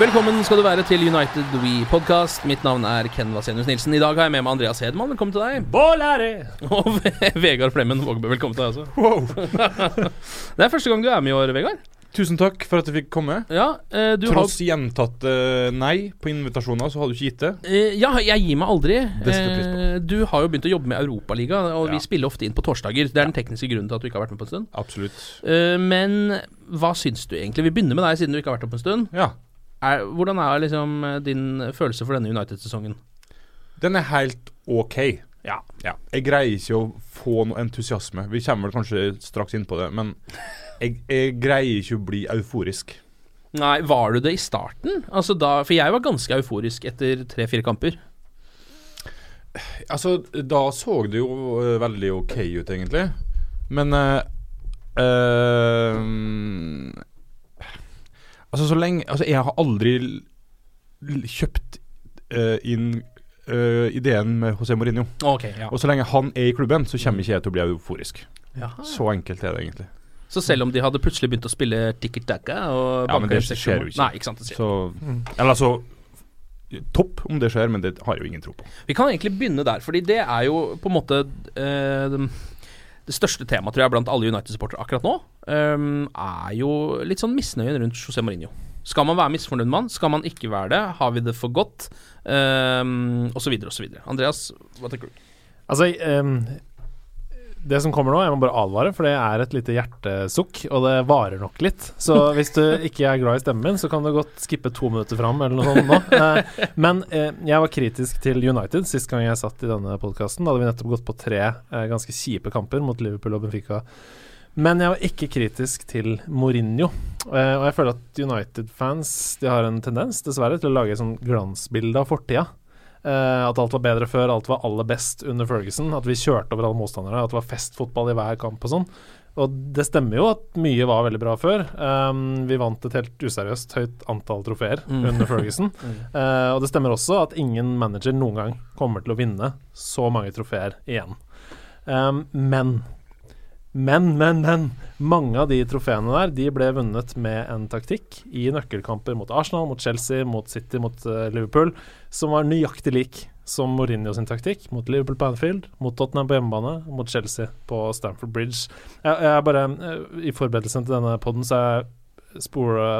Velkommen skal du være til United We Podcast. Mitt navn er Ken Vasenius Nilsen. I dag har jeg med meg Andreas Hedman. Velkommen til deg. Bålære! Og Ve- Vegard Flemmen Vågbø. Velkommen til deg også. det er første gang du er med i år, Vegard. Tusen takk for at jeg fikk komme. Ja, eh, du Tross gjentatte nei på invitasjoner, så har du ikke gitt det. har eh, Ja, jeg gir meg aldri. Det setter jeg pris på. Eh, du har jo begynt å jobbe med Europaliga, og vi spiller ofte inn på torsdager. Det er den tekniske grunnen til at du ikke har vært med på en stund. Absolutt. Eh, men hva syns du egentlig? Vi begynner med deg, siden du ikke har vært med på en stund. Ja. Er, hvordan er liksom din følelse for denne United-sesongen? Den er helt OK. Ja. Ja. Jeg greier ikke å få noe entusiasme. Vi kommer vel kanskje straks inn på det, men jeg, jeg greier ikke å bli euforisk. Nei, var du det i starten? Altså da, For jeg var ganske euforisk etter tre-fire kamper. Altså, da så det jo eh, veldig OK ut, egentlig. Men øh, eh, Altså, så lenge Altså, jeg har aldri kjøpt uh, inn uh, ideen med José Mourinho. Ok, ja. Og så lenge han er i klubben, så kommer ikke jeg til å bli euforisk. Jaha. Så enkelt er det egentlig. Så selv om de hadde plutselig begynt å spille tikki taka og Ja, men det skjer jo ikke. Nei, ikke sant. Det skjer. Så Eller altså Topp om det skjer, men det har jeg jo ingen tro på. Vi kan egentlig begynne der, fordi det er jo på en måte eh, Det største temaet, tror jeg, blant alle United-supportere akkurat nå, um, er jo litt sånn misnøyen rundt José Mourinho. Skal man være misfornøyd med han? Skal man ikke være det? Har vi det for godt? Um, og så videre og så videre. Andreas, hva tenker du? Altså, ehm, det som kommer nå, jeg må bare advare, for det er et lite hjertesukk, og det varer nok litt. Så hvis du ikke er glad i stemmen min, så kan du godt skippe to minutter fram, eller noe sånt nå. Eh, men eh, jeg var kritisk til United sist gang jeg satt i denne podkasten. Da hadde vi nettopp gått på tre eh, ganske kjipe kamper mot Liverpool og Benfica. Men jeg var ikke kritisk til Mourinho. Og jeg føler at United-fans De har en tendens, dessverre, til å lage et sånn glansbilde av fortida. Eh, at alt var bedre før, alt var aller best under Ferguson. At vi kjørte over alle motstandere, at det var festfotball i hver kamp og sånn. Og det stemmer jo at mye var veldig bra før. Um, vi vant et helt useriøst høyt antall trofeer Mm. under Ferguson. Eh, og det stemmer også at ingen manager noen gang kommer til å vinne så mange trofeer igjen. Um, men men, men, men. Mange av de trofeene der De ble vunnet med en taktikk i nøkkelkamper mot Arsenal, mot Chelsea, mot City, mot eh, Liverpool, som var nøyaktig lik som Mourinho sin taktikk mot Liverpool på Anfield, mot Tottenham på hjemmebane, mot Chelsea på Stamford Bridge. Jeg, jeg bare, eh, I forberedelsen til denne poden så har jeg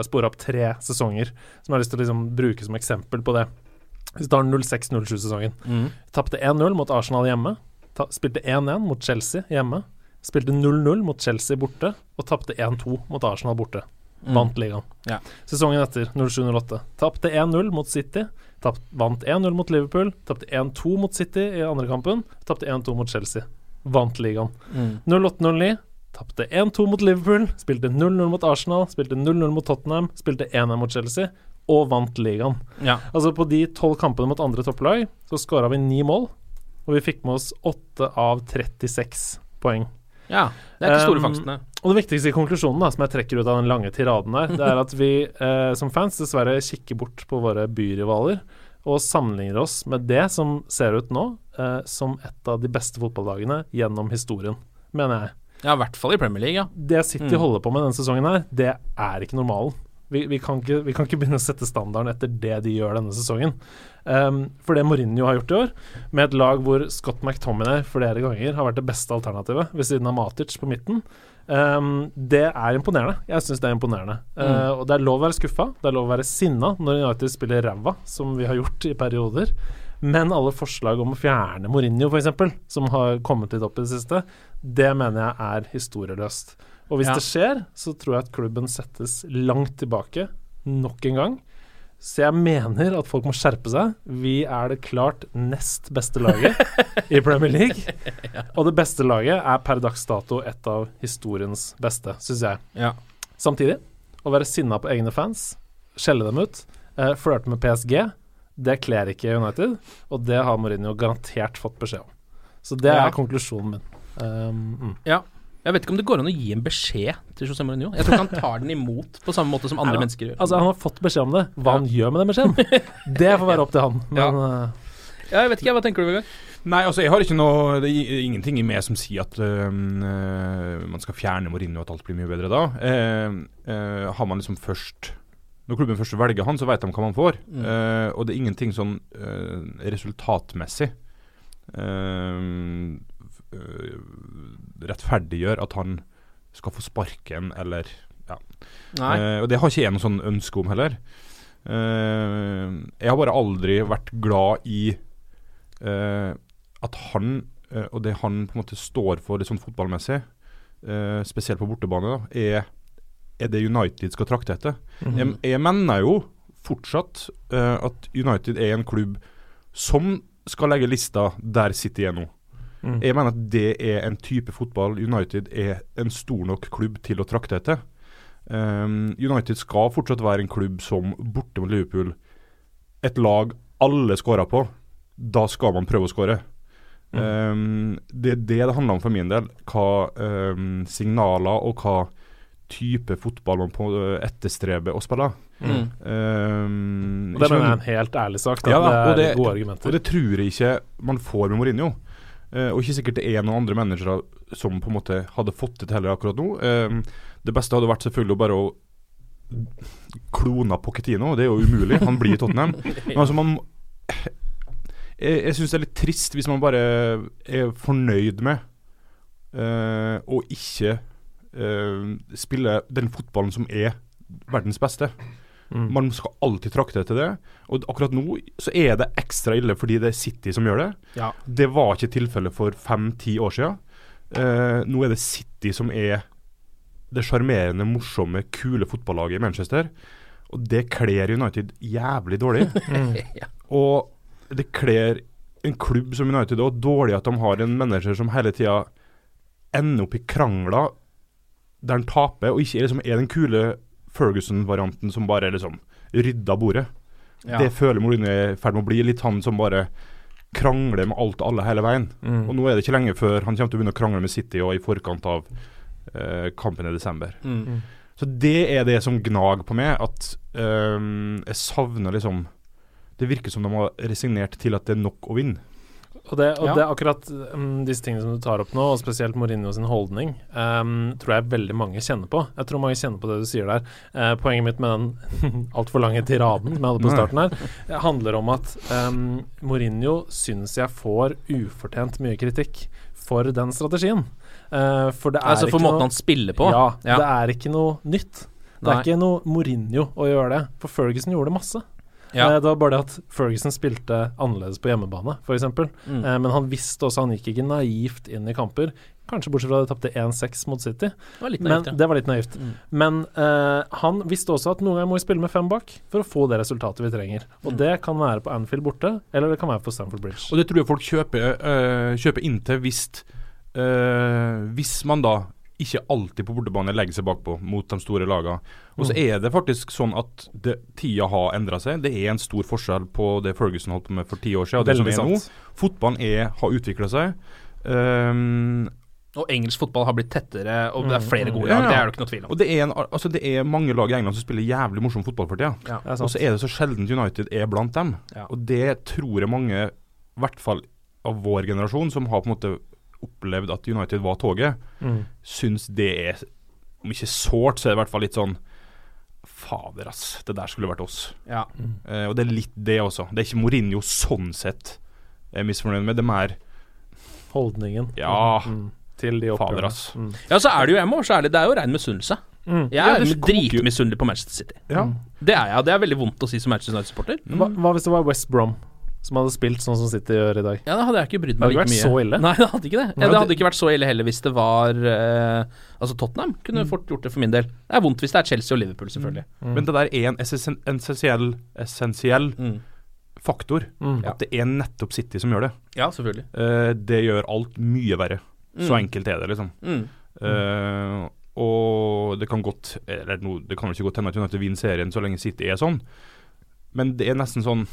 spora opp tre sesonger som jeg har lyst til å liksom bruke som eksempel på det. Hvis vi tar 06-07-sesongen. Tapte 1-0 mot Arsenal hjemme. Ta, spilte 1-1 mot Chelsea hjemme. Spilte 0-0 mot Chelsea borte, og tapte 1-2 mot Arsenal borte. Vant ligaen. Ja. Sesongen etter, 07-08. Tapte 1-0 mot City. Tapt, vant 1-0 mot Liverpool. Tapte 1-2 mot City i andre kampen. Tapte 1-2 mot Chelsea. Vant ligaen. 08-09. Tapte 1-2 mot Liverpool. Spilte 0-0 mot Arsenal. Spilte 0-0 mot Tottenham. Spilte 1-1 mot Chelsea. Og vant ligaen. Ja. Altså På de tolv kampene mot andre topplag så skåra vi ni mål. Og vi fikk med oss 8 av 36 poeng. Ja. Det er ikke store Um, fangstene. Og den viktigste konklusjonen da, som jeg trekker ut av den lange tiraden der, det er at vi eh, som fans dessverre kikker bort på våre byrivaler og sammenligner oss med det som ser ut nå eh, som et av de beste fotballagene gjennom historien, mener jeg. Ja, i hvert fall i Premier League, ja. Det City Mm. holder på med denne sesongen her, det er ikke normalen. Vi, vi, kan ikke, vi kan ikke begynne å sette standarden etter det de gjør denne sesongen. Um, for det Mourinho har gjort i år, med et lag hvor Scott McTominay flere ganger har vært det beste alternativet, ved siden av Matic på midten, um, det er imponerende. Jeg syns det er imponerende. Uh, Mm. og det er lov å være skuffa, det er lov å være sinna når United spiller ræva, som vi har gjort i perioder. Men alle forslag om å fjerne Mourinho, f.eks., som har kommet litt opp i det siste, det mener jeg er historieløst. Og hvis Ja. det skjer, så tror jeg at klubben settes langt tilbake nok en gang. Så jeg mener at folk må skjerpe seg. Vi er det klart nest beste laget i Premier League. Og det beste laget er per dags dato et av historiens beste, syns jeg. Ja. Samtidig, å være sinna på egne fans, skjelle dem ut, eh, flørte med PSG, det kler ikke United, og det har Mourinho garantert fått beskjed om. Så det Ja. er konklusjonen min. Um, mm. Ja. Jeg vet ikke om det går an å gi en beskjed til José Mourinho. Jeg tror ikke han tar den imot på samme måte som andre Ja, mennesker gjør. Altså, han har fått beskjed om det. Hva han gjør med den beskjeden, det får være opp til han. Men ja. Ja, jeg vet ikke, hva tenker du, Vegard? Nei, altså jeg har ikke noe Det er ingenting i meg som sier at øh, man skal fjerne Mourinho at alt blir mye bedre da. Uh, uh, har man liksom først Når klubben først velger han, så vet de hva man får. Mm. Uh, og det er ingenting sånn øh, resultatmessig øh, rettferdiggjør at han skal få sparken, eller ja. Eh, og det har ikke jeg noe sånn ønske om heller. Eh, jeg har bare aldri vært glad i eh, at han, og det han på en måte står for litt sånn fotballmessig, spesielt på bortebane, da, er, er det United skal trakte etter. Mhm. jeg, jeg mener jo fortsatt uh, at United er en klubb som skal legge lista der City er nå. Mm. Jeg mener at det er en type fotball United er en stor nok klubb til å trakte etter. Um, United skal fortsatt være en klubb som borte mot Liverpool Et lag alle skårer på. Da skal man prøve å skåre. Um, det er det det handler om for min del. Hva um, signaler og hva type fotball man på etterstreber å spille. Mm. Um, det er en helt ærlig sak. Da. ja, det er gode argumenter. Og det tror jeg ikke man får med Mourinho. Eh, og ikke sikkert det er noen andre managere som på en måte hadde fått det til heller akkurat nå. Eh, det beste hadde vært selvfølgelig bare å klone Pochettino. Det er jo umulig. Han blir i Tottenham. Men altså man Jeg, jeg syns det er litt trist hvis man bare er fornøyd med eh, å ikke spille den fotballen som er verdens beste. Mm. Man skal alltid trakte etter det. Og akkurat nå så er det ekstra ille fordi det er City som gjør det. Ja. Det var ikke tilfellet for fem-ti år siden. Eh, nå er det City som er det sjarmerende, morsomme, kule fotballaget i Manchester. Og det kler United jævlig dårlig. Mm. Og det kler en klubb som United òg dårlig at de har en manager som hele tida ender opp i krangler der han taper, og ikke er, liksom, er den kule Ferguson-varianten som bare liksom rydda bordet. Ja. Det føler Mourinho er i ferd med å bli litt han som bare krangler med alt og alle hele veien. Mm. Og nå er det ikke lenge før han kommer til å begynne å krangle med City og i forkant av eh, kampen i desember. Mm. Så det er det som gnag på meg, at ehm, jeg savner liksom Det virker som de har resignert til at det er nok å vinne. Og, det, og Ja. det er akkurat um, disse tingene som du tar opp nå, og spesielt Mourinho sin holdning, um, tror jeg veldig mange kjenner på. Jeg tror mange kjenner på det du sier der. Uh, poenget mitt med den altfor lange tiraden som jeg hadde på starten her, eh, handler om at um, Mourinho syns jeg får ufortjent mye kritikk for den strategien. Uh, for det er Altså for ikke måten noe, han spiller på? Ja, Ja. det er ikke noe nytt. Det Nei. er ikke noe Mourinho å gjøre det, for Ferguson gjorde det masse. Ja. Eh, Det var bare det at Ferguson spilte annerledes på hjemmebane, f.eks. Mm. Eh, men han visste også Han gikk ikke naivt inn i kamper. Kanskje bortsett fra at de tapte 1-6 mot City. Det var litt Men, naivt, ja. det var litt naivt. Mm. Men eh, han visste også at noen ganger må vi spille med fem bak for å få det resultatet vi trenger. Og Mm. det kan være på Anfield borte, eller det kan være på Stamford Bridge. Og det tror jeg folk kjøper, øh, kjøper inn til hvis, øh, hvis man da ikke alltid på bortebane legger seg bakpå mot de store lagene. Og så Mm. er det faktisk sånn at det, tida har endra seg. Det er en stor forskjell på det Ferguson holdt på med for ti år siden og det Veldig som er nå. Fotballen er, har utvikla seg. Um, Og engelsk fotball har blitt tettere, og det er flere gode lag. ja. Det er det ikke noe tvil om. Og det er, en, altså det er mange lag i England som spiller jævlig morsom fotball for tida. Ja. Sant. Og så er det så sjelden United er blant dem. Ja. Og det tror jeg mange, i hvert fall av vår generasjon, som har på en måte opplevd at United var toget, Mm. syns det er Om ikke sårt, så er det i hvert fall litt sånn Fader, ass. Det der skulle vært oss. Ja. Eh, og det er litt det også. Det er ikke Mourinho sånn sett jeg er misfornøyd med. Det er mer Holdningen Ja, mm. til de fader, ass. Mm. ja, så er det jo, jeg må være så ærlig, det er jo rein misunnelse. Mm. Jeg er ja, dritmisunnelig på Manchester City. Ja. Det er jeg, og det er veldig vondt å si som Manchester United-supporter. Hva, hva hvis det var West Brom som hadde spilt sånn som City gjør i dag? Ja, da hadde jeg ikke brydd Det hadde ikke vært så ille. Nei, det hadde ikke det. Ja, det hadde ikke vært så ille heller hvis det var eh, Altså, Tottenham kunne fort gjort det for min del. Det er vondt hvis det er Chelsea og Liverpool, selvfølgelig. Men det der er en essensiell, essensiell Mm. faktor. Mm. At det er nettopp City som gjør det. Ja, selvfølgelig. Eh, det gjør alt mye verre. Så Mm. enkelt er det, liksom. Mm. Eh, og det kan godt Eller no, det kan vel ikke godt hende at United vinner serien så lenge City er sånn, men det er nesten sånn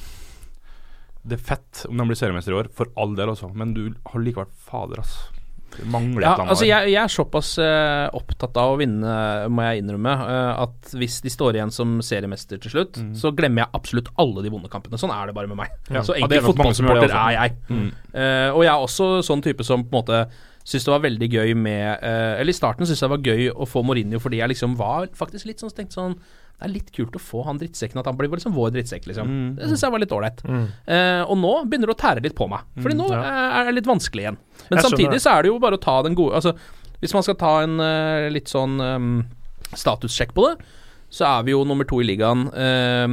Det er fett om de blir seriemester i år, for all del, altså. Men du har likevel Fader. Det mangler Ja, altså jeg, jeg er såpass uh, opptatt av å vinne, må jeg innrømme, uh, at hvis de står igjen som seriemester til slutt, så glemmer jeg absolutt alle de vonde kampene. Sånn er det bare med meg. Ja. Så Ja, enkel det fotballsupporter er jeg. Mm. Uh, og jeg er også sånn type som på en måte syns det var veldig gøy med Eller i starten syntes jeg det var gøy å få Mourinho fordi jeg liksom var faktisk litt sånn stengt sånn det er litt kult å få han drittsekken, at han blir liksom vår drittsekk, liksom. Mm. Det syns jeg var litt ålreit. Eh, og nå begynner det å tære litt på meg, Fordi nå ja. er det litt vanskelig igjen. Men Jeg samtidig så er det jo bare å ta den gode Altså, hvis man skal ta en uh, litt sånn um, statussjekk på det, så er vi jo nummer to i ligaen eh,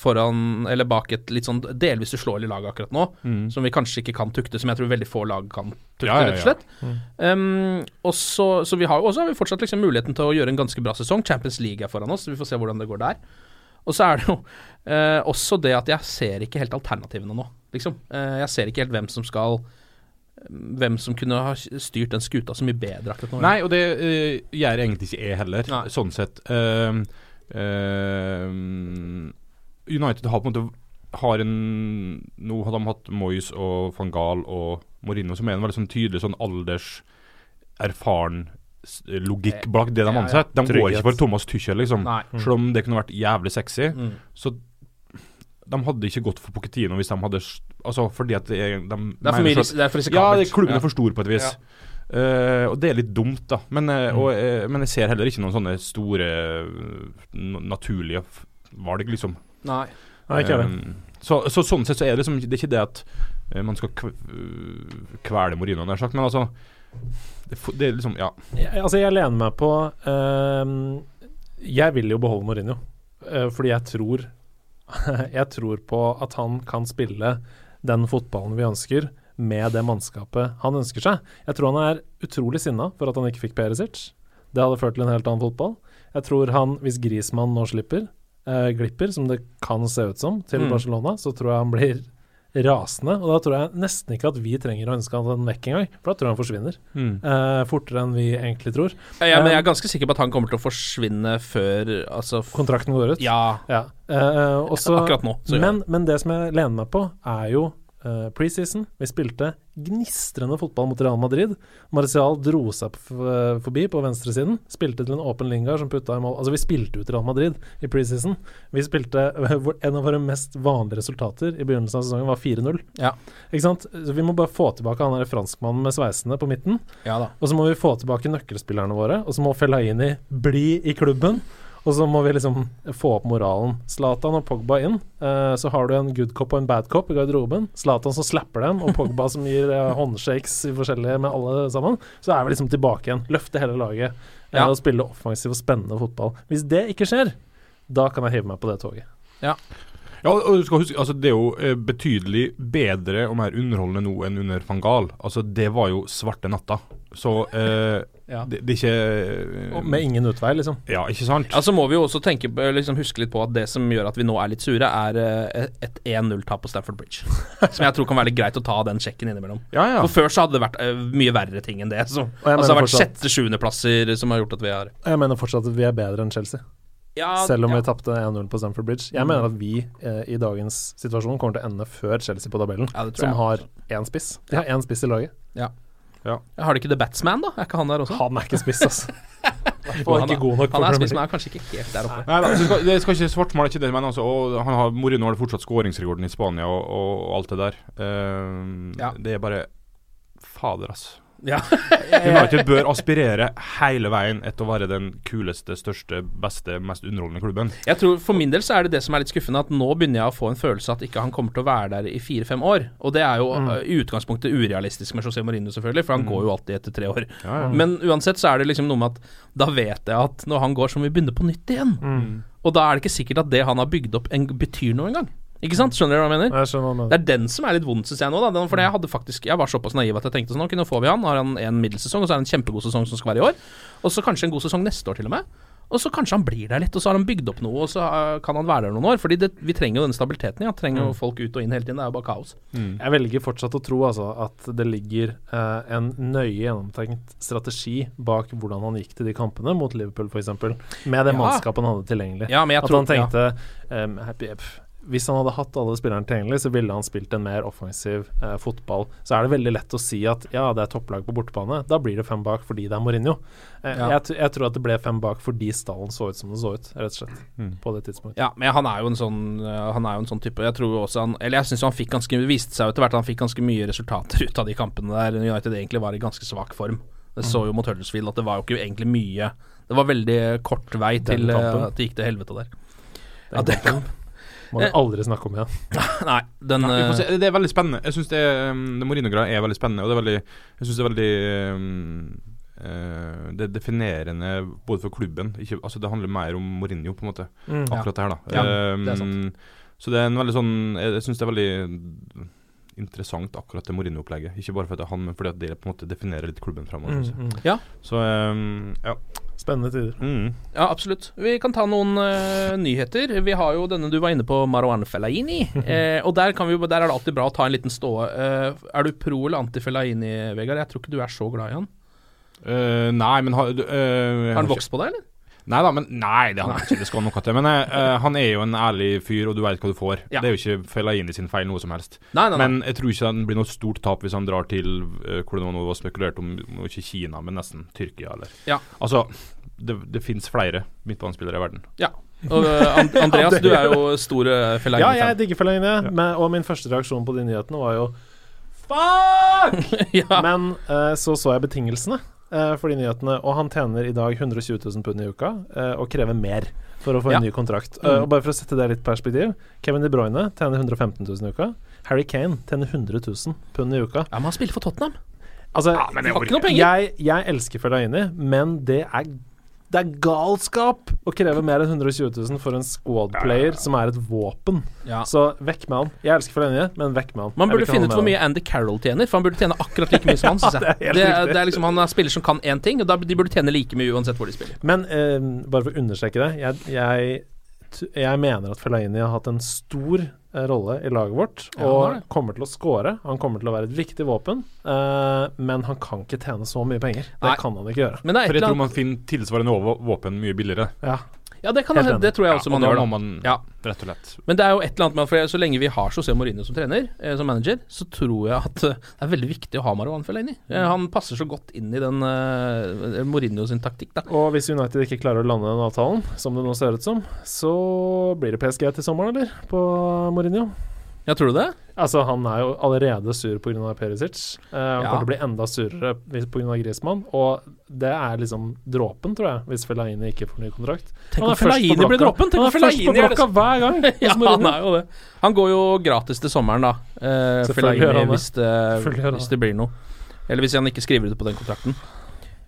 foran Eller bak et litt sånn delvis uslåelig lag akkurat nå, Mm. som vi kanskje ikke kan tukte, som jeg tror veldig få lag kan tukte, Ja, ja, rett og slett. slett. Um, og så, så vi har har vi fortsatt liksom muligheten til å gjøre en ganske bra sesong. Champions League er foran oss, så vi får se hvordan det går der. Og så er det jo eh, også det at jeg ser ikke helt alternativene nå, liksom. Eh, jeg ser ikke helt hvem som skal Hvem som kunne ha styrt den skuta så mye bedre akkurat nå. Nei, og det uh, gjør egentlig ikke jeg heller, Nei. sånn sett. Eh, United har på en måte har en Nå har de hatt Moyes og van Gaal og Mourinho, som er en veldig sånn tydelig sånn alders erfaren logikk bak det de Ja, ja. ansetter. De går ikke for Thomas Tuchel, liksom. Mm. Selv om det kunne vært jævlig sexy. Mm. Så de hadde ikke gått for Pochettino hvis de hadde Altså fordi at er, de Det er for mye det er for ja, risikabelt. det, klubben er for stor på et vis. Eh, og det er litt dumt, da. Men, eh, og, uh, men jeg ser heller ikke noen sånne store naturlige valg, liksom. Nei. Nei, ikke heller. um, så, så sånn sett så er det liksom Det er ikke det at man skal kvele Mourinho, nær sagt, men altså det, det er liksom Ja. Jeg, altså, jeg lener meg på ehm, Jeg vil jo beholde Mourinho, fordi jeg tror Jeg tror på at han kan spille den fotballen vi ønsker, med det mannskapet han ønsker seg. Jeg tror han er utrolig sinna for at han ikke fikk Perisic. Det hadde ført til en helt annen fotball. Jeg tror han, hvis Grismann nå slipper, eh, glipper, som det kan se ut som, til Mm. Barcelona, så tror jeg han blir rasende. Og da tror jeg nesten ikke at vi trenger å ønske han vekk engang, for da tror jeg han forsvinner. Eh, fortere enn vi egentlig tror. Ja, men jeg er ganske sikker på at han kommer til å forsvinne før Altså Kontrakten går ut. Ja. Ja. Eh, også, Akkurat nå, så men, men det som jeg lener meg på, er jo eh, preseason. Vi spilte gnistrende fotball mot Real Madrid. Martial dro seg f- forbi på venstresiden. Spilte til en åpen lingar som putta i mål. Altså, vi spilte ut Real Madrid i preseason. Vi spilte En av våre mest vanlige resultater i begynnelsen av sesongen var 4-0. Ja. Ikke sant? Så vi må bare få tilbake han der franskmannen med sveisene på midten. Ja da. Og så må vi få tilbake nøkkelspillerne våre. Og så må Fellaini bli i klubben. Og så må vi liksom få opp moralen. Zlatan og Pogba inn. Eh, så har du en good cop og en bad cop i garderoben. Zlatan som slapper dem, og Pogba som gir eh, håndshakes i forskjellige med alle sammen. Så er vi liksom tilbake igjen. Løfte hele laget eh, Ja. og spille offensiv og spennende fotball. Hvis det ikke skjer, da kan jeg hive meg på det toget. Ja, og du skal huske, altså Det er jo eh, betydelig bedre og mer underholdende nå enn under van Gaal. Altså, det var jo svarte natta. Så eh, Ja. det, det er ikke eh, Og med ingen utvei, liksom. Ja, ikke sant? Ja, så må vi jo også tenke, på- liksom huske litt på at det som gjør at vi nå er litt sure, er eh, et 1-0-tap på Stafford Bridge. som jeg tror kan være litt greit å ta den sjekken innimellom. Ja, ja. For før så hadde det vært eh, mye verre ting enn det. Så, altså det har vært sjette-sjuendeplasser som har gjort at vi har Jeg mener fortsatt at vi er bedre enn Chelsea. ja, Selv om ja. vi tapte 1-0 på Stamford Bridge. Jeg mener at vi eh, i dagens situasjon kommer til å ende før Chelsea på tabellen, Ja, som jeg har én spiss. De har én spiss i laget. Ja. Har de ikke The Batsman, da? Er ikke han der også? Han er ikke spiss, altså. Jo, han ikke god nok Han er spiss, men er kanskje ikke helt der oppe. Nei, da, skal, det skal ikke svartmale ikke det, men altså, og han har, Mourinho har fortsatt skåringsrekorden i Spania og, og, og alt det der. Uh, Ja. Det er bare Fader, altså. Ja. United bør aspirere hele veien etter å være den kuleste, største, beste, mest underholdende klubben. Jeg tror For min del så er det det som er litt skuffende, at nå begynner jeg å få en følelse at ikke han kommer til å være der i fire-fem år. Og det er jo Mm. uh, i utgangspunktet urealistisk med José Mourinho, selvfølgelig, for han Mm. går jo alltid etter tre år. Ja, ja. Men uansett så er det liksom noe med at da vet jeg at når han går, så må vi begynne på nytt igjen. Mm. Og da er det ikke sikkert at det han har bygd opp, en, betyr noe engang. Ikke sant? Skjønner du hva jeg mener? Jeg skjønner hva du mener. Det er den som er litt vondt, syns jeg nå. Da. Den, for jeg hadde faktisk Jeg var såpass naiv at jeg tenkte sånn Ok, nå får vi han. Har han en middelsesong, og så er det en kjempegod sesong som skal være i år. Og så kanskje en god sesong neste år, til og med. Og så kanskje han blir der litt, og så har han bygd opp noe, og så uh, kan han være der noen år. Fordi det, vi trenger jo den stabiliteten. Ja. Trenger jo Mm. folk ut og inn hele tiden. Det er jo bare kaos. Jeg velger fortsatt å tro altså, at det ligger eh, en nøye gjennomtenkt strategi bak hvordan han gikk til de kampene mot Liverpool, f.eks. Med det Ja. mannskapet han hadde tilgjengelig. Ja, men jeg at tror- han tenkte em, happy, pff, Hvis han hadde hatt alle spillerne tilgjengelig, så ville han spilt en mer offensiv eh, fotball. Så er det veldig lett å si at ja, det er topplag på bortebane. Da blir det fem bak fordi det er Mourinho. Eh, Ja. jeg, jeg tror at det ble fem bak fordi stallen så ut som det så ut, rett og slett. Mm. På det tidspunktet. Ja, men han er jo en sånn uh, Han er jo en sånn type Jeg tror også han Eller jeg syns han fikk ganske viste seg etter hvert at han fikk ganske mye resultater ut av de kampene der United egentlig var i ganske svak form. Det så jo mot Huddersfield at det var jo ikke egentlig mye Det var veldig kort vei til uh, at det gikk til helvete der. Den Ja, den kampen må vi Eh, aldri snakke om igjen. Nei, den Nei, se. Det er veldig spennende. Jeg syns det, um, det Mourinho-greia er veldig spennende. Og det er veldig Jeg synes det er veldig um, Uh, Det er definerende både for klubben ikke, Altså Det handler mer om Mourinho, på en måte. Mm. Akkurat det her, da. Ja, det er sant. så det er en veldig sånn Jeg, jeg syns det er veldig interessant, akkurat det Mourinho-opplegget. Ikke bare fordi det er han, men fordi at det på en måte definerer litt klubben fremover. Mm, mm. Ja. Så um, ja. Spennende tider. Mm. Ja, absolutt. Vi kan ta noen uh, nyheter. Vi har jo denne du var inne på, Marwan Fellaini. eh, og der, kan vi, der er det alltid bra å ta en liten ståe. Uh, er du pro eller anti Fellaini, Vegard? Jeg tror ikke du er så glad i han. Uh, nei, men har uh, Har han vokst på deg, eller? Nei da, men Nei, det har han ikke. Det skal noe til. Men uh, han er jo en ærlig fyr, og du veit hva du får. Ja. Det er jo ikke Fellaini sin feil, noe som helst. Nei, nei, nei. Men jeg tror ikke det blir noe stort tap hvis han drar til uh, hvor det nå var spekulert om, ikke Kina, men nesten Tyrkia, eller Ja. Altså, det, det fins flere midtbanespillere i verden. Ja. Og uh, Andreas, du er jo stor uh, Ja, Fellaini-fan. jeg digger Fellaini, men- og min første reaksjon på de nyhetene var jo Fuck! ja. Men uh, så så jeg betingelsene eh, for de nyhetene, og han tjener i dag 120 000 pund i uka eh, og krever mer for å få Ja. en ny kontrakt. Mm. Eh, og bare for å sette det litt perspektiv Kevin De Bruyne tjener 115 000 i uka. Harry Kane tjener 100 000 pund i uka. ja, men han spiller for Tottenham. Altså, men jeg har ikke noen penger. jeg, jeg elsker Fellaini, men det er det er galskap å kreve mer enn 120 000 for en squad-player som er et våpen. Ja. Så vekk med han. Jeg elsker Fellaini, men vekk med han. Man burde finne ut hvor mye Andy Carroll tjener, for han burde tjene akkurat like mye som han, syns jeg. Ja, det er det, det er liksom Han er spiller som kan én ting, og da, de burde tjene like mye uansett hvor de spiller. Men eh, bare for å understreke det, jeg, jeg, jeg mener at Fellaini har hatt en stor eh, rolle i laget vårt, Ja, og kommer til å score. Han kommer til å være et viktig våpen, uh, men han kan ikke tjene så mye penger. Det Nei. kan han ikke gjøre. Men det er For jeg tror man finner tilsvarende våpen mye billigere. Ja. Ja, det, kan, det, tror jeg også Ja, man og gjør. da man Ja. rett og lett. Men det er jo et eller annet med for Så lenge vi har José Mourinho som trener, eh, som manager, så tror jeg at eh, det er veldig viktig å ha Marwan Fellaini. Eh, han passer så godt inn i den eh, Mourinho sin taktikk, da. Og hvis United ikke klarer å lande den avtalen, som det nå ser ut som, så blir det PSG til sommeren, eller? På Mourinho. Ja, tror du det? Altså, han er jo allerede sur pga. Perisic. Uh, han Ja. kommer til å bli enda surere pga. Griezmann. Og det er liksom dråpen, tror jeg, hvis Fellaini ikke får ny kontrakt. Tenk om Fellaini blir dråpen! Tenk Han er først på blokka hver gang! ja, han er jo det. Han går jo gratis til sommeren, da. Uh, Fellaini, hvis det, hvis det blir noe. Eller hvis han ikke skriver ut på den kontrakten.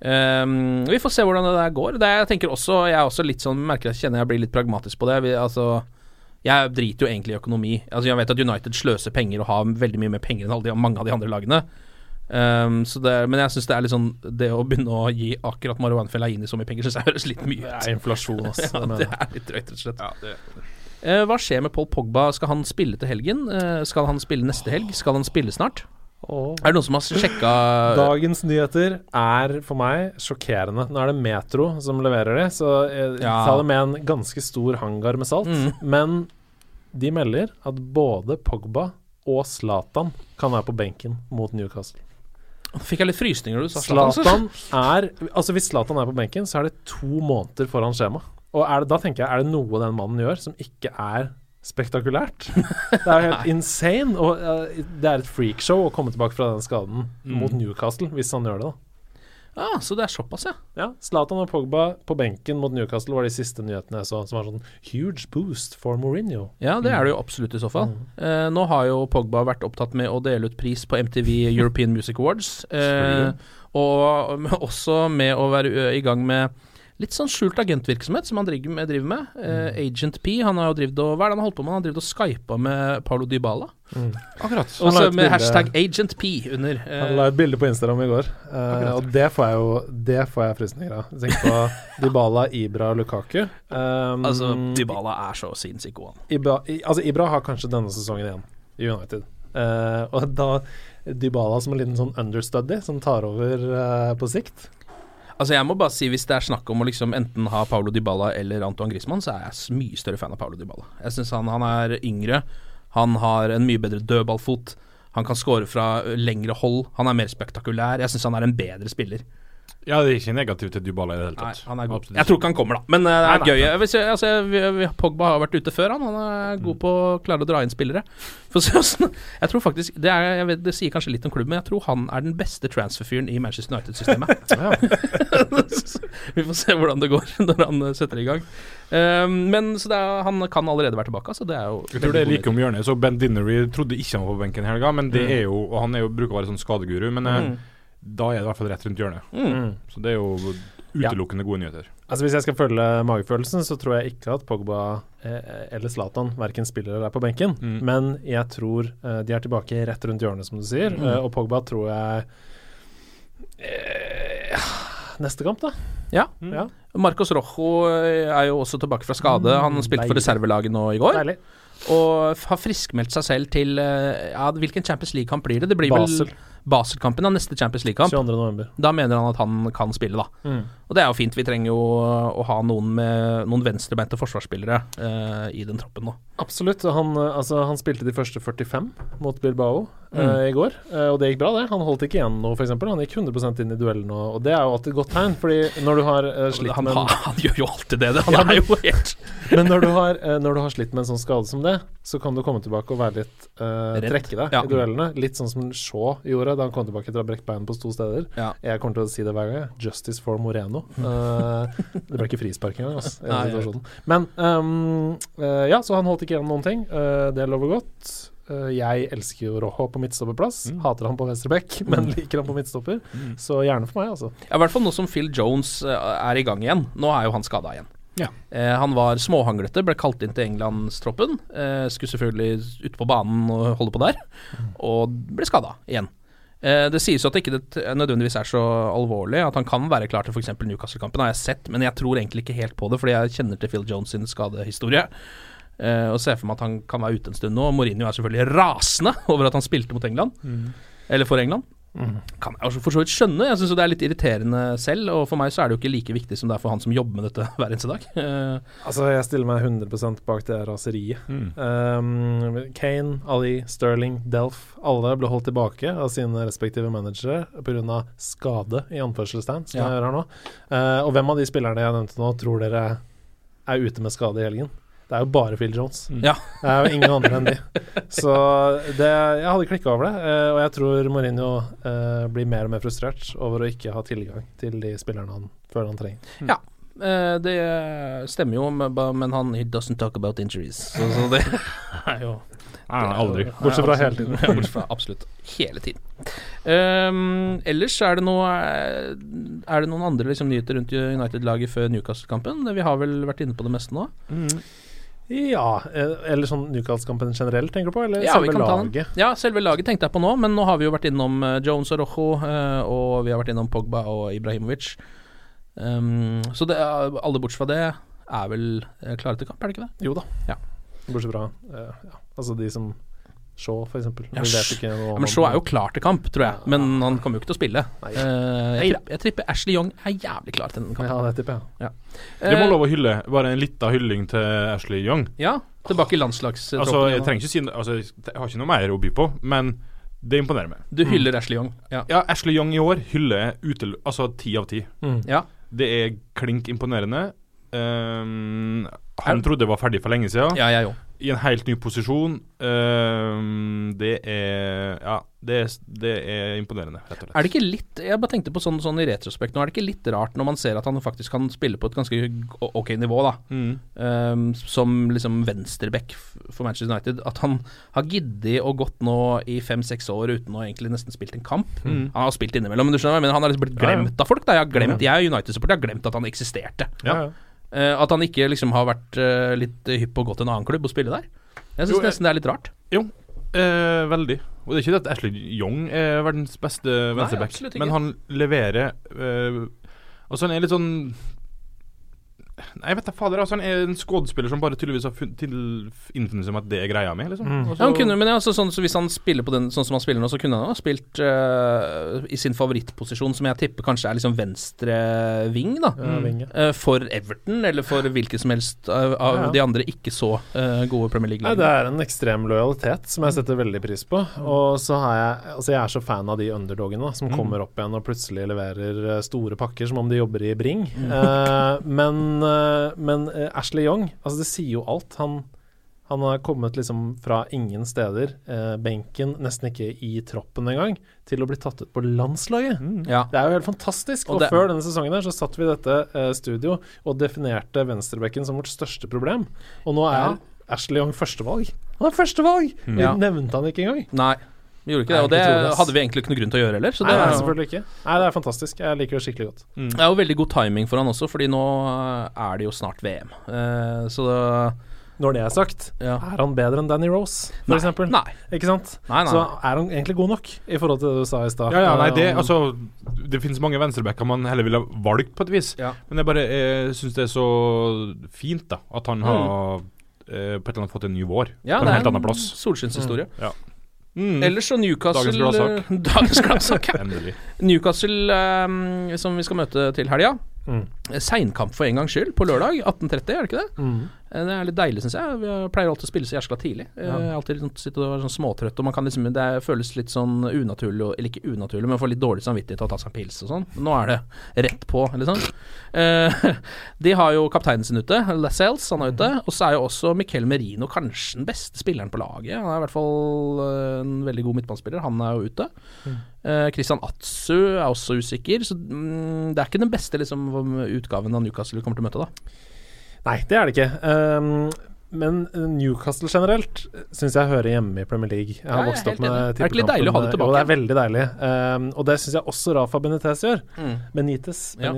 Um, vi får se hvordan det der går. Det jeg tenker også Jeg er også litt sånn merker jeg kjenner jeg blir litt pragmatisk på det. Vi, altså Jeg driter jo egentlig i økonomi. Altså Jeg vet at United sløser penger og har veldig mye mer penger enn alle de, mange av de andre lagene. Um, så det, men jeg syns det er litt sånn Det å begynne å gi akkurat Marwan Fellaini så mye penger, syns jeg høres litt mye ut. Det er inflasjon, altså. Ja, det det er litt drøyt, rett og slett. Eh, hva skjer med Paul Pogba? Skal han spille til helgen? Uh, skal han spille neste helg? Skal han spille snart? Oh. Er det noen som har sjekka Dagens nyheter er for meg sjokkerende. Nå er det Metro som leverer det, så jeg, Ja. ta det med en ganske stor hangar med salt. Mm. Men de melder at både Pogba og Zlatan kan være på benken mot Newcastle. Fikk jeg litt frysninger du sa Zlatan? Er Altså Hvis Zlatan er på benken, så er det to måneder foran skjema. Og det, da tenker jeg, er det noe den mannen gjør som ikke er spektakulært? Det er helt insane. Og uh, det er et freakshow å komme tilbake fra den skaden Mm. mot Newcastle, hvis han gjør det, da. Ah, så det er såpass, ja. Ja, Zlatan og Pogba på benken mot Newcastle var de siste nyhetene jeg så, som var sånn huge boost for Mourinho. Ja, det er det jo absolutt i så fall. Eh, nå har jo Pogba vært opptatt med å dele ut pris på MTV European Music Awards. Eh, og også med å være i gang med litt sånn skjult agentvirksomhet som han driver med. Driver med. Eh, Agent P, han har jo drevet og Hva er det han har holdt på med? Han har drevet og skypa med Paulo Dybala. Akkurat. Og Altså med hashtag Agent P under. Han Eh, la et bilde på Instagram i går, eh, og det får jeg jo Det får jeg frysninger av. Tenk på Dybala, Ibra, Lukaku. Um, altså, Dybala er så sinnssykt god, han. Ibra, altså Ibra har kanskje denne sesongen igjen i United. Uh, og da Dybala som en liten sånn understudy som tar over uh, på sikt. Altså Jeg må bare si hvis det er snakk om å liksom enten ha Paulo Dybala eller Antoine Griezmann, så er jeg mye større fan av Paulo Dybala. Jeg synes han, han er yngre, han har en mye bedre dødballfot, han kan score fra lengre hold, han er mer spektakulær. Jeg syns han er en bedre spiller. Ja, det er ikke negativt til Dybala i det hele Nei, tatt. han er god. Absolutt Jeg tror ikke han kommer, da. Men uh, det er nei, gøy. nei. Hvis altså, vi, vi, Pogba har vært ute før, han. Han er god på å klare å dra inn spillere. For å jeg tror faktisk det, er, jeg vet, det sier kanskje litt om klubben, men jeg tror han er den beste transferfyren i Manchester United-systemet. vi får se hvordan det går når han eh, setter i gang. Um, men så det er, han kan allerede være tilbake, så det er jo Jeg tror det er like om hjørnet. Så Ben Dinnery trodde ikke han var på benken i helga, men det Mm. er jo Og han er jo, bruker å være sånn skadeguru, men eh, Mm. Da er det i hvert fall rett rundt hjørnet. Mm. Så det er jo utelukkende gode nyheter. Altså Hvis jeg skal følge magefølelsen, så tror jeg ikke at Pogba eh, eller Zlatan verken spiller eller er på benken. Mm. Men jeg tror eh, de er tilbake rett rundt hjørnet, som du sier. Mm. Eh, og Pogba tror jeg eh, Neste kamp, da. Ja. Ja. Marcos Rojo eh, er jo også tilbake fra skade. Han spilte for reservelaget nå i går. Deilig. Og har friskmeldt seg selv til eh, Ja, hvilken Champions League-kamp blir det? Det blir Basel. vel Basel-kampen, da. Neste Champions League-kamp. 22. november. Da mener han at han kan spille, da. Mm. Og det er jo fint. Vi trenger jo å ha noen med noen venstrebeinte forsvarsspillere eh, i den troppen nå. Absolutt. Han, eh, altså, han spilte de første 45 mot Bilbao eh, Mm. i går, eh, og det gikk bra, det. Han holdt ikke igjen noe, f.eks. Han gikk 100 inn i duellen, og, og det er jo alltid et godt tegn. Fordi når du har eh, slitt Han, med en- har- han gjør jo alltid det. det. Han Ja, er jo helt Men når du, har, eh, når du har slitt med en sånn skade som det, så kan du komme tilbake og være litt eh, trekke deg Ja. i duellene. Litt sånn som Shaw gjorde da han kom tilbake etter å ha brekt beinet på to steder. Ja. Jeg kommer til å si det hver gang. Justice for Moreno. Uh, det ble ikke frispark engang, altså, Nei. Men um, uh, ja, så han holdt ikke igjen noen ting. Uh, det lover godt. Jeg elsker jo Rojo på midtstopperplass. Hater han på venstreback, men liker han på midtstopper. Så gjerne for meg, altså. Ja, I hvert fall nå som Phil Jones er i gang igjen. Nå er jo han skada igjen. Ja. Eh, han var småhanglete, ble kalt inn til Englandstroppen. Eh, skulle selvfølgelig ut på banen og holde på der, og ble skada igjen. Eh, det sies jo at det ikke nødvendigvis er så alvorlig, at han kan være klar til f.eks. Newcastle-kampen, har jeg sett, men jeg tror egentlig ikke helt på det, fordi jeg kjenner til Phil Jones sin skadehistorie. Eh, og ser for meg at han kan være ute en stund nå. Mourinho er selvfølgelig rasende over at han spilte mot England, eller for England. Kan jeg også for så vidt skjønne. Jeg syns det er litt irriterende selv, og for meg så er det jo ikke like viktig som det er for han som jobber med dette hver eneste dag. Eh, Altså, jeg stiller meg 100% bak det raseriet. Mm. Um, Kane, Ali, Sterling, Delf Alle ble holdt tilbake av sine respektive managere pga. skade, i anførselstegn, som Ja. jeg gjør her nå. Uh, og hvem av de spillerne jeg nevnte nå, tror dere er ute med skade i helgen? Det er jo bare Phil Jones. Ja. Det er jo ingen andre enn de. Så det, jeg hadde klikka over det, eh, og jeg tror Mourinho eh, blir mer og mer frustrert over å ikke ha tilgang til de spillerne han føler han trenger. Ja, eh, det stemmer jo, men han He doesn't talk about injuries. Så, så det er jo Nei, aldri. Bortsett fra hele tiden. Bortsett fra absolutt hele tiden. Um, ellers er det noe Er det noen andre liksom, nyheter rundt United-laget før Newcastle-kampen? Vi har vel vært inne på det meste nå? Ja, eh, eller sånn Newcastle-kampen generelt, tenker du på? Eller Ja, selve laget? Ja, selve laget tenkte jeg på nå, men nå har vi jo vært innom eh, Jones og Rojo, eh, og vi har vært innom Pogba og Ibrahimovic. Um, så det, alle bortsett fra det er vel klare til kamp, er det ikke det? Jo da. Ja. Bortsett fra uh, ja. Altså de som Shaw, for eksempel. Ja, Vi ikke noe Ja, men Shaw er jo klar til kamp, tror jeg, men han kommer jo ikke til å spille. Nei. Eh, jeg, tripper, jeg tripper, Ashley Young er jævlig klar til den kampen. Ja, det tipper jeg. Det må Eh, lov å hylle. Bare en lita hylling til Ashley Young. Ja, tilbake i landslagstroppen. Altså, jeg trenger ikke si altså, Jeg har ikke noe mer å by på, men Det imponerer meg. Du hyller Ashley Young. Ja. Ja, Ashley Young i år hyller utel... Altså ti av ti. Mm. ja. Det er klink imponerende. Um, han trodde det var ferdig for lenge siden. Ja, jeg òg. I en helt ny posisjon. Uh, det er Ja, det er, det er imponerende, rett og slett. Er det ikke litt Jeg bare tenkte på sånn, sånn i retrospekt nå, er det ikke litt rart når man ser at han faktisk kan spille på et ganske ok nivå, da, Mm. ehm, som liksom venstreback for Manchester United, at han har giddet og gått nå i fem-seks år uten å egentlig nesten spilt en kamp. Mm. Han har spilt innimellom, men du skjønner jeg han har liksom blitt Ja, ja. glemt av folk. Da. Jeg, har glemt, jeg er United-supporter, jeg har glemt at han eksisterte. Ja. ja. Eh, at han ikke liksom har vært eh, litt hypp på å gå til en annen klubb og spille der. Jeg syns nesten det er litt rart. Jo, eh, veldig. Og det er ikke det at Ashley Young er verdens beste venstreback, men han leverer eh, Altså, han er litt sånn Nei, jeg vet da fader. Altså, han er en skuespiller som bare tydeligvis har innfunnet seg med at det er greia mi, liksom. Mm. Og Ja, han kunne, men altså, sånn, så hvis han spiller på den sånn som han spiller nå, så kunne han ha spilt uh, i sin favorittposisjon, som jeg tipper kanskje er liksom venstre ving, da. Mm. Eh, for Everton, eller for hvilket som helst av, av Ja, ja. de andre ikke så uh, gode Premier League-lagene. det er en ekstrem lojalitet som jeg setter veldig pris på. Og så har jeg Altså, jeg er så fan av de underdogene da, som kommer opp igjen og plutselig leverer eh, store pakker som om de jobber i Bring. Eh, men eh, men eh, Ashley Young, altså det sier jo alt. Han han har kommet liksom fra ingen steder, eh, benken, nesten ikke i troppen engang, til å bli tatt ut på landslaget. Ja. Det er jo helt fantastisk. Og Og, det- før denne sesongen her så satt vi i dette eh, studio og definerte venstrebekken som vårt største problem. Og nå er Ashley Young førstevalg. Han er førstevalg! Vi Ja. nevnte han ikke engang. Nei, vi gjorde ikke det. Og det hadde vi egentlig ikke noe grunn til å gjøre heller. Så det Nei, nei, er, selvfølgelig ikke. Nei, det er fantastisk. Jeg liker det skikkelig godt. det er jo veldig god timing for han også, fordi nå eh, er det jo snart VM. Uh, så det Når det er sagt, Ja. er han bedre enn Danny Rose, for Nei, eksempel? nei. Ikke sant? Nei, nei. Så er han egentlig god nok, i forhold til det du sa i stad. Ja, ja, nei, det, Eh, altså, det finnes mange venstrebacker man heller ville valgt, på et vis. Ja. Men jeg bare eh, syns det er så fint da at han har eh, på et eller annet fått en ny vår. Ja, på en helt annen plass. solskinnshistorie. Ja. Mm. Ellers så Newcastle Dagens gladsak. Dagens gladsak. ja. Newcastle, um, som vi skal møte til helga. Mm. Seinkamp for en gangs skyld, på lørdag 18.30, er det ikke det? Mm. Eh, Det er litt deilig, syns jeg. Vi pleier alltid å spille så jæskla tidlig. Jeg Ja. Alltid liksom og være sånn småtrøtt, og man kan liksom Det er- føles litt sånn unaturlig, eller ikke unaturlig, men får litt dårlig samvittighet til å ta seg en pils og sånn. Nå er det rett på, liksom. Eh, de har jo kapteinen sin ute, Lascelles, han er ute. Og så er jo også Miquel Merino kanskje den beste spilleren på laget. Han er i hvert fall eh, en veldig god midtbanespiller. Han er jo ute. Eh, Christian Atsu er også usikker, så mm, det er ikke den beste liksom, utgaven av Newcastle vi kommer til å møte, da. Nei, det er det ikke. Um, men Newcastle generelt syns jeg hører hjemme i Premier League. Jeg har Ja, vokst opp med enig. Er det ikke litt deilig å ha det tilbake? Jo, det er veldig deilig. Um, og det syns jeg også Rafa Benitez gjør. Mm. Benitez. Ja.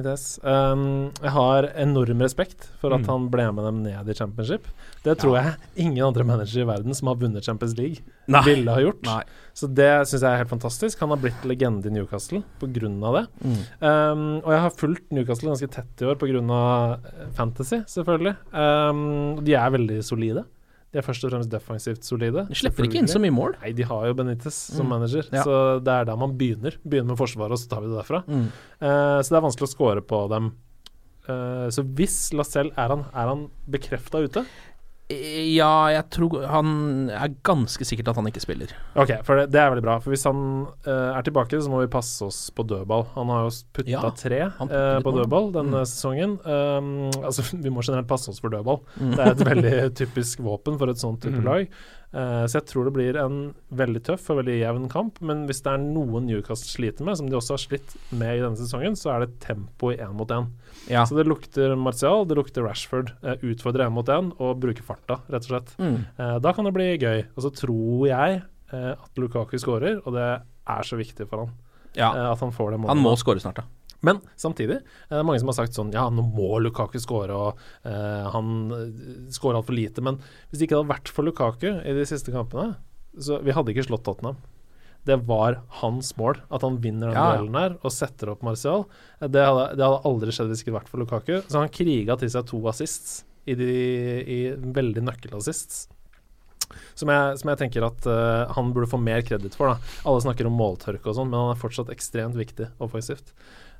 Um, jeg har enorm respekt for at Mm. han ble med dem ned i championship. Det tror jeg ingen andre managere i verden som har vunnet Champions League, Nei. ville ha gjort. Nei. Så det syns jeg er helt fantastisk. Han har blitt legende i Newcastle av det. Mm. Um, og jeg har fulgt Newcastle ganske tett i år pga. fantasy, selvfølgelig. Um, de er veldig solide. De er først og fremst defensivt solide. De slipper ikke inn så mye mål. Nei, de har jo Benitez som Mm. manager, Ja. så det er der man begynner. Begynner med forsvaret, og så tar vi det derfra. Mm. Uh, så det er vanskelig å score på dem. Uh, så hvis Lacelle er han, er han bekrefta ute? Ja, jeg tror Han er ganske sikkert at han ikke spiller. Ok, for det, det er veldig bra. For hvis han uh, er tilbake, så må vi passe oss på dødball. Han har jo putta Ja, tre eh, litt på dødball denne Mm. sesongen. Um, altså, vi må generelt passe oss for dødball. Mm. Det er et veldig typisk våpen for et sånt type Mm. lag. Eh, så jeg tror det blir en veldig tøff og veldig jevn kamp. Men hvis det er noen Newcastle sliter med, som de også har slitt med i denne sesongen, så er det tempo i én mot én. Ja. Så det lukter Martial, det lukter Rashford. Uh, utfordre én mot én og bruke farta, rett og slett. Mm. Uh, da kan det bli gøy. Og så tror jeg eh, at Lukaku skårer, og det er så viktig for han. ja. eh, at han får det målet. Han må skåre snart, da. Men samtidig, eh, det er mange som har sagt sånn Ja, nå må Lukaku skåre, og eh, han uh, skårer altfor lite. Men hvis det ikke hadde vært for Lukaku i de siste kampene, så vi hadde ikke slått Tottenham. Det var hans mål, at han vinner den Ja, duellen her og setter opp Martial. Eh, Det hadde, det hadde aldri skjedd hvis det ikke hadde vært for Lukaku. Så han kriga til seg to assists, i, de, i veldig nøkkelassists. Som jeg, som jeg tenker at uh, han burde få mer kreditt for. da Alle snakker om måltørke og sånn, men han er fortsatt ekstremt viktig offensivt.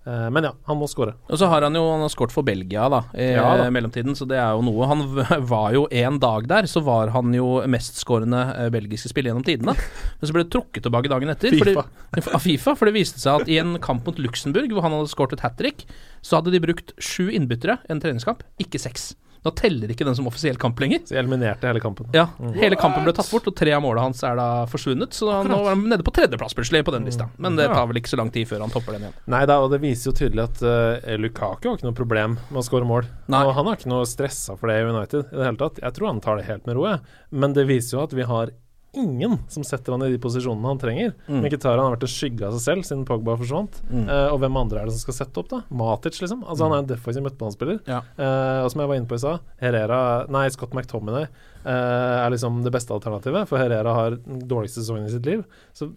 Eh, men ja, han må skåre. Og så har han jo Han har skåret for Belgia da i Ja da. mellomtiden, så det er jo noe. Han var jo en dag der, så var han jo mestskårende eh, belgiske spiller gjennom tidene. Men så ble det trukket tilbake dagen etter. FIFA. Fordi, av FIFA, for det viste seg at i en kamp mot Luxembourg, hvor han hadde skåret et hat trick, så hadde de brukt sju innbyttere en treningskamp, ikke seks. Da teller ikke den som offisiell kamp lenger. Så eliminerte hele kampen. Ja, Hele kampen ble tatt bort, og tre av målene hans er da forsvunnet. Så da, nå var han nede på tredjeplass plutselig på den lista. Men det tar vel ikke så lang tid før han topper den igjen. Nei da, og det viser jo tydelig at uh, Lukaku har ikke noe problem med å skåre mål. Nei. Og han har ikke noe stressa for det i United i det hele tatt. Jeg tror han tar det helt med ro, jeg. Men det viser jo at vi har ingen som setter han i de posisjonene han trenger. Mm. Mkhitaryan har vært en skygge av seg selv siden Pogba forsvant. Mm. Uh, og hvem andre er det som skal sette opp, da? Matic, liksom? Altså Han er en defensiv midtbanespiller. Ja. Uh, og som jeg var inne på i stad, Herrera Nei, Scott McTominay uh, er liksom det beste alternativet, for Herrera har den dårligste sesongen i sitt liv. Så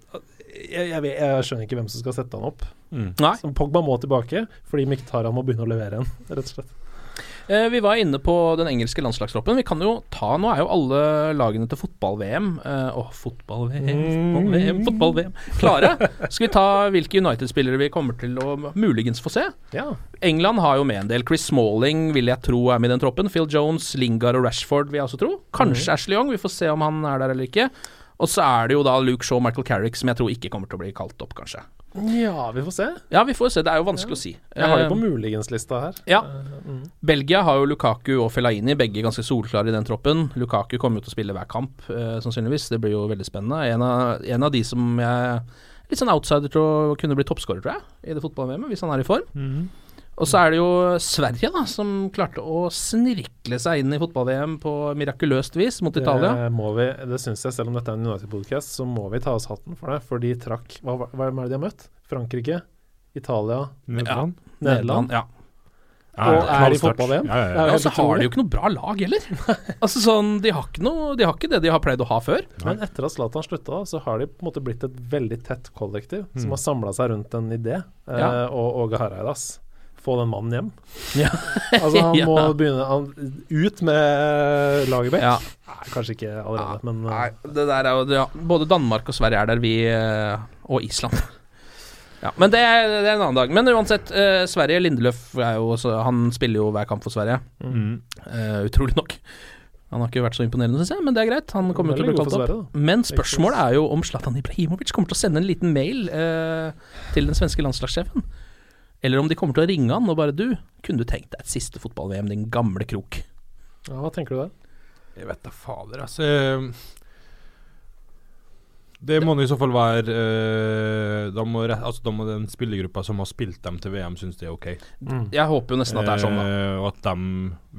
jeg, jeg, vet- jeg skjønner ikke hvem som skal sette han opp. Nei. Så Pogba må tilbake, fordi Mkhitaryan må begynne å levere igjen, rett og slett. Eh, vi var inne på den engelske landslagstroppen. Vi kan jo ta Nå er jo alle lagene til fotball-VM Å, Åh, fotball-VM, fotball-VM, fotball-VM klare. Skal vi ta hvilke United-spillere vi kommer til å muligens få se? Ja. England har jo med en del. Chris Smalling vil jeg tro er med i den troppen. Phil Jones, Lingard og Rashford vil jeg også tro. Kanskje Ashley Young. Vi får se om han er der eller ikke. Og så er det jo da Luke Shaw og Michael Carrick som jeg tror ikke kommer til å bli kalt opp, kanskje. Ja, vi får se. Ja, vi får se. Det er jo vanskelig å si. Jeg har det på Eh, muligens-lista her. ja. mm. Belgia har jo Lukaku og Fellaini, begge ganske solklare i den troppen. Lukaku kommer jo til å spille hver kamp, eh, sannsynligvis. Det blir jo veldig spennende. En av, en av de som jeg Litt sånn outsider til å kunne bli toppskårer, tror jeg, i det fotball-VM-et, hvis han er i form. Og så er det jo Sverige, da, som klarte å snirkle seg inn i fotball-VM på mirakuløst vis mot Italia. Det må vi, det syns jeg, selv om dette er en United-podcast, så må vi ta oss hatten for det. For de trakk Hva, hva er det de har møtt? Frankrike, Italia, Nederland? Nederland. Ja. Ja, Og er i fotball-VM? Ja, ja, ja. Og så har de jo ikke noe bra lag heller. altså sånn, de har, ikke noe, de har ikke det de har pleid å ha før. Men etter at Zlatan slutta, så har de på en måte blitt et veldig tett kollektiv som Mm. har samla seg rundt en idé. Eh, Ja. og Åge Hareidas. Få den mannen hjem. Ja. Altså Han Ja. må begynne han, Ut med Lagerbäck. Ja. Nei, kanskje ikke allerede, men Nei, eh, det der er jo ja, Både Danmark og Sverige er der, vi eh, Og Island. Ja, men det er, det er en annen dag. Men uansett, eh, Sverige Lindeløf er jo også Han spiller jo hver kamp for Sverige. Mm. Eh, utrolig nok. Han har ikke vært så imponerende, syns jeg, men det er greit. Han kommer til å bli kalt opp. Sverige. Men spørsmålet er jo om Zlatan Ibrahimovic kommer til å sende en liten mail eh, til den svenske landslagssjefen. Eller om de kommer til å ringe han og bare Du, kunne du tenkt deg et siste fotball-VM, din gamle krok? ja, Hva tenker du der? Jeg vet da fader, altså. Det må det i så fall være eh, da, må, altså, da må den spillergruppa som har spilt dem til VM, synes det er ok. Jeg håper jo nesten at det er sånn, da. Eh, og at dem,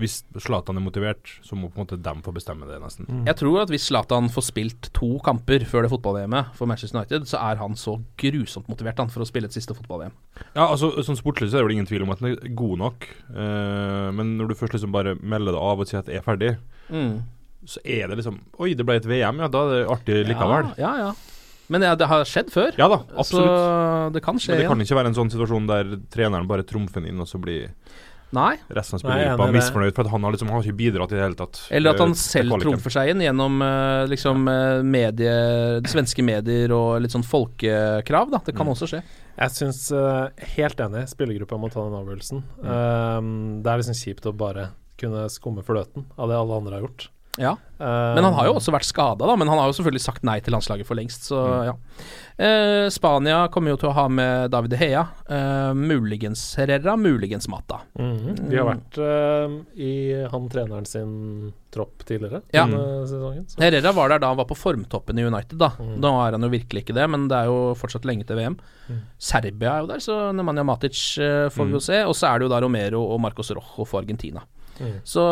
hvis Zlatan er motivert, så må på en måte dem få bestemme det, nesten. Jeg tror at hvis Zlatan får spilt to kamper før det fotball-VM-et for Manchester United, så er han så grusomt motivert han for å spille et siste fotball-VM. Ja, altså Sånn sportslig så er det ingen tvil om at den er god nok, uh, men når du først liksom bare melder det av og sier at det er ferdig, så er det liksom Oi, det ble et VM, ja, da er det artig likevel. Ja, ja. ja. Men det, det har skjedd før. Ja da, absolutt. Så det kan skje Men det kan igjen. ikke være en sånn situasjon der treneren bare trumfer den inn, og så blir Nei. resten av er spillergruppa misfornøyd, for at han har liksom han har ikke bidratt i det hele tatt. Eller at han eh, selv trumfer seg inn gjennom eh, liksom Medier medie, svenske medier og litt sånn folkekrav, da. Det kan Mm. også skje. Jeg syns eh, helt enig. Spillergruppa må ta den avgjørelsen. Um, det er liksom kjipt å bare kunne skumme fløten av det alle andre har gjort. Ja. Um, Men han har jo også vært skada, da. Men han har jo selvfølgelig sagt nei til landslaget for lengst, så Mm. ja. Eh, Spania kommer jo til å ha med David Heia Hea. Eh, muligens Herrera, muligens Mata. Mhm. De har vært eh, i han treneren sin tropp tidligere Ja. denne sesongen. Så. Herrera var der da han var på formtoppen i United, da. Mm. Nå er han jo virkelig ikke det, men det er jo fortsatt lenge til VM. Mm. Serbia er jo der, så Nemanja Matic eh, får vi jo se. Og så er det jo da Romero og Marcos Rojo for Argentina. Mm. Så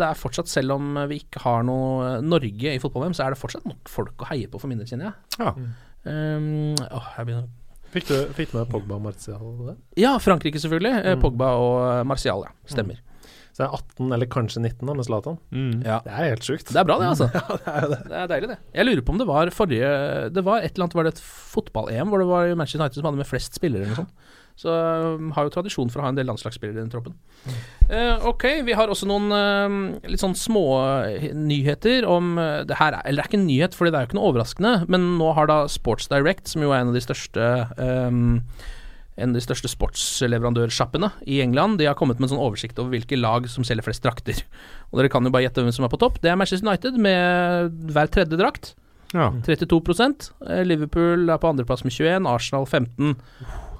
det er fortsatt, selv om vi ikke har noe Norge i fotball-VM, så er det fortsatt nok folk å heie på for mine, kjenner jeg. Ja. Um, åh, jeg begynner Fikk, du, fikk du med Pogba og Martial der? Ja, Frankrike selvfølgelig. Eh, Mm. Pogba og Martial, ja. Stemmer. Så det er 18, eller kanskje 19 da, med Zlatan. Mm. Ja. Det er helt sjukt. Det er bra, det, altså. Ja, det er det. Det er deilig, det. Jeg lurer på om det var forrige Det var et eller annet Var det et fotball-EM hvor det var Manchester United som hadde med flest spillere eller noe sånt. Så um, har jo tradisjon for å ha en del landslagsspillere i den troppen. Uh, ok, vi har også noen uh, litt sånn små eh, nyheter om eh, det her er, Eller det er ikke en nyhet, for det er jo ikke noe overraskende, men nå har da Sports Direct, som jo er en av de største um, en av de største sportsleverandørsjappene i England. De har kommet med en sånn oversikt over hvilke lag som selger flest drakter. Og dere kan jo bare gjette hvem som er på topp. Det er Manchester United med hver tredje drakt. Ja. 32 Eh, Liverpool er på andreplass med 21, Arsenal 15,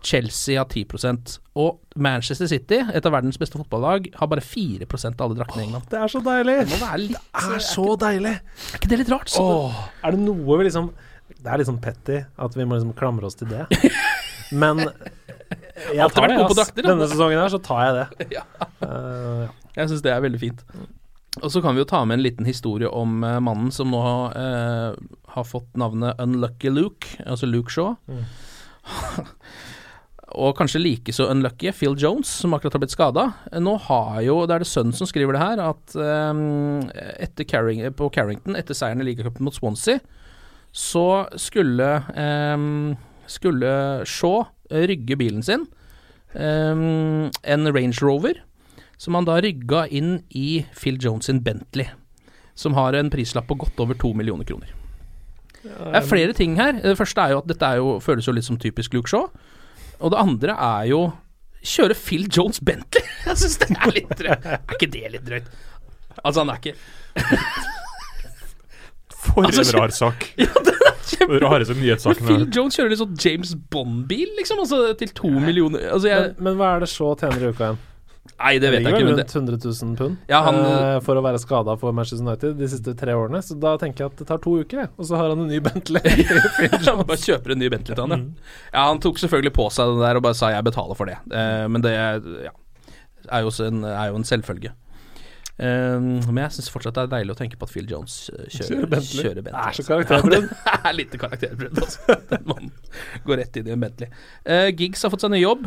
Chelsea har 10% Og Manchester City, et av verdens beste fotballag, har bare 4 av alle draktene i England. Det er så deilig! Det litt Det er så deilig! Er ikke det litt rart? Så Åh, er det noe vi liksom Det er litt sånn petty at vi må liksom klamre oss til det. Men jeg tar det. ass. Denne sesongen her så tar jeg det. Ja. Eh, ja. Jeg syns det er veldig fint. Og så kan vi jo ta med en liten historie om uh, mannen som nå uh, har fått navnet Unlucky Luke, altså Luke Shaw. og kanskje like så unlucky Phil Jones, som akkurat har blitt skada. Nå har jo, det er det sønnen som skriver det her, at um, etter Carring, på Carrington, etter seieren i ligacupen mot Swansea, så skulle um, skulle Shaw rygge bilen sin, um, en Range Rover, som han da rygga inn i Phil Jones sin Bentley, som har en prislapp på godt over to millioner kroner. Det er flere ting her. Det første er jo at dette er jo, føles jo litt som typisk Luke Shaw. Og det andre er jo kjøre Phil Jones Bentley. Jeg syns det er litt drøyt. Er ikke det litt drøyt? Altså, han er ikke For Altså, en rar sak. Ja, den er kjempe... Rareste Men. Phil Jones kjører litt sånn James Bond-bil, liksom. Altså til to millioner Altså, jeg Men, men hva er det så tjener i uka igjen? Nei, det vet jeg ikke, rundt 100 000 pund Ja, han- uh, for å være skada for Manchester United de siste tre årene. Så da tenker jeg at det tar to uker. Og så har han en ny Bentley. Han bare kjøper en ny Bentley til han, ja. ja. Han tok selvfølgelig på seg det der og bare sa 'jeg betaler for det'. Uh, men det ja, er, jo en, er jo en selvfølge. Eh, men jeg syns fortsatt det er deilig å tenke på at Phil Jones kjører, Kjører Bentley. kjører Bentley. Det er så altså. karakterbrudd. Det er litt karakterbrudd, altså. Den mannen går rett inn i en Bentley. Giggs har fått seg ny jobb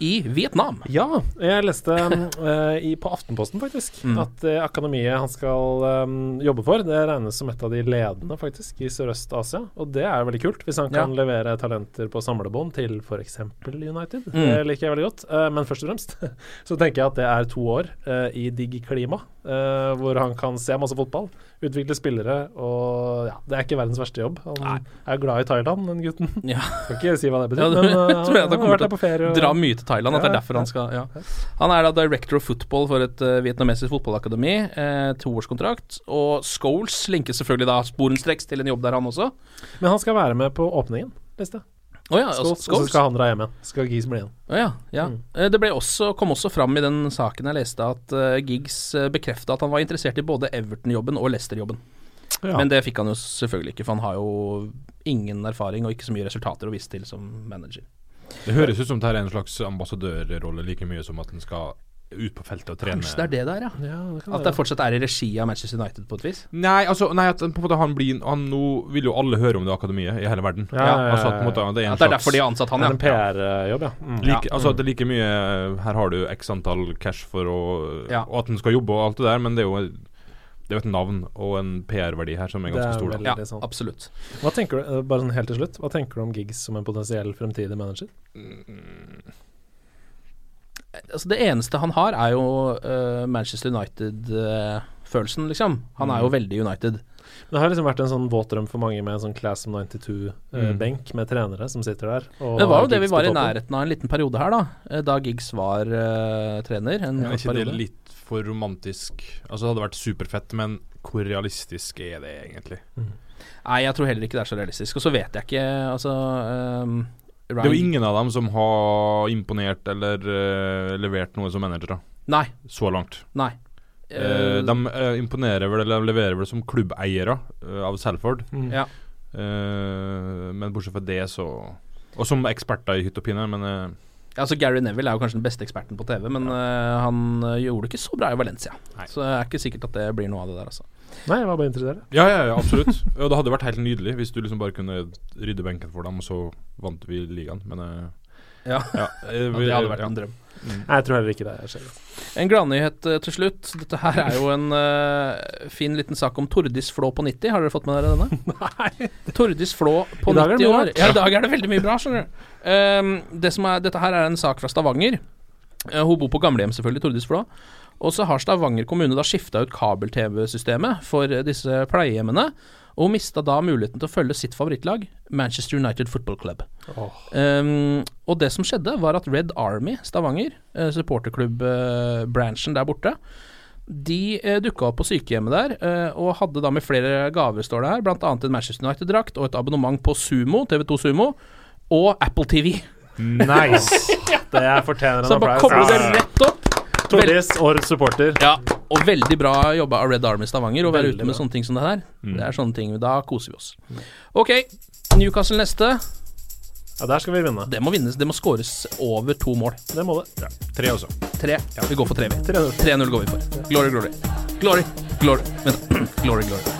i Vietnam. Ja, jeg leste uh, i, på Aftenposten faktisk Mm. at uh, akademiet han skal um, jobbe for, det regnes som et av de ledende faktisk i Sørøst-Asia. Og det er veldig kult, hvis han Ja. kan levere talenter på samlebånd til f.eks. United. Mm. Det liker jeg veldig godt. Uh, men først og fremst så tenker jeg at det er to år i digg klima, eh, hvor han kan se masse fotball, utvikle spillere og ja, det er ikke verdens verste jobb. Han er glad i Thailand, den gutten. Ja. Kan ikke si hva det betyr, Ja, men uh, han han, har vært der på ferie. og- dra mye til Thailand. At det er derfor han skal ja. Han er da director of football for et uh, vietnamesisk fotballakademi. Uh, toårskontrakt. Og Scholes linkes selvfølgelig da sporenstreks til en jobb der, han også. Men han skal være med på åpningen, leste jeg. Å ja. Og så skal han dra hjem igjen. Skal Giggs bli igjen. Oh, ja, ja. Mm. Eh, Det ble også, kom også fram i den saken jeg leste, at uh, Giggs uh, bekrefta at han var interessert i både Everton-jobben og Leicester-jobben. Ja. Men det fikk han jo selvfølgelig ikke, for han har jo ingen erfaring og ikke så mye resultater å vise til som manager. Det høres ut som det her er en slags ambassadørrolle like mye som at den skal ut på feltet og trene. Kanskje det er det der, ja. Ja, det kan At det fortsatt er i regi av Manchester United på et vis. Nei, altså, nei, at på en måte han blir han, Nå vil jo alle høre om det akademiet i hele verden. Ja, ja, ja, Altså at på en måte det er en At det er derfor de har ansatt han, ja. en PR-jobb, ja. Mm. like, Altså at det er like mye Her har du x antall cash for å Ja. Og at han skal jobbe og alt det der, men det er jo Det er jo et navn og en PR-verdi her som er ganske stor. Ja, sant. absolutt. Hva tenker du, eh, bare sånn helt til slutt, hva tenker du om Giggs som en potensiell fremtidig manager? Altså Det eneste han har, er jo uh, Manchester United-følelsen, liksom. Han er jo veldig United. Men Det har liksom vært en sånn våt drøm for mange med en sånn Class of 92-benk med trenere som sitter der. og Det var jo det vi var i nærheten av en liten periode her, da. eh, Da Giggs var eh, trener. En Er ikke ikke det litt for romantisk? Altså Det hadde vært superfett, men hvor realistisk er det egentlig? Nei, jeg tror heller ikke det er så realistisk. Og så vet jeg ikke, altså ehm, Det er jo ingen av dem som har imponert eller uh, levert noe som manager. Nei. Så langt. Nei. Eh, Eh, de uh, imponerer vel, eller de leverer vel som klubbeiere av Salford. Mm. Ja. Eh, men bortsett fra det, så Og som eksperter i hytt og pine, men Ja, Altså Gary Neville er jo kanskje den beste eksperten på TV, men eh, han gjorde det ikke så bra i Valencia. Nei. Så det er ikke sikkert at det blir noe av det der, altså. Nei, jeg var bare interessert. Ja, ja, ja absolutt. og det hadde vært helt nydelig hvis du liksom bare kunne rydde benken for dem, og så vant vi ligaen, men eh, Ja. ja, eh, vi- det hadde vært ja. en drøm. Nei, jeg tror heller ikke det skjer. En gladnyhet eh, til slutt. Dette her er jo en uh, fin liten sak om Tordis Flå på 90. Har dere fått med dere denne? Nei. Tordis Flå på I dag er det 90 år. Ja, i dag er det veldig mye bra, skjønner du. Um, det som er, dette her er en sak fra Stavanger. Uh, hun bor på gamlehjem, selvfølgelig, Tordis Flå. Og så har Stavanger kommune da skifta ut kabel-TV-systemet for eh, disse pleiehjemmene. og mista da muligheten til å følge sitt favorittlag, Manchester United Football Club. Um, og det som skjedde, var at Red Army Stavanger, eh, supporterklubb-branchen der borte, de eh, dukka opp på sykehjemmet der eh, og hadde da med flere gaver, står det her, annet en Manchester United-drakt og et abonnement på Sumo, TV2 Sumo, og Apple TV. Nice. Det fortjener en applaus. Så bare kommer kobler det rett opp. Tordis, årets supporter. Ja, og veldig bra jobba av Red Army Stavanger å være ute med bra. sånne ting som det her. Mm. Det er sånne ting, Da koser vi oss. Ok, Newcastle neste. Ja, Der skal vi vinne. Det må vinnes. Det må skåres over to mål. Det må det. Tre også. Tre. Vi går for tre, vi. 3-0. 3-0 går vi for. Glory, glory. Glory, glory. Vent, glory, glory.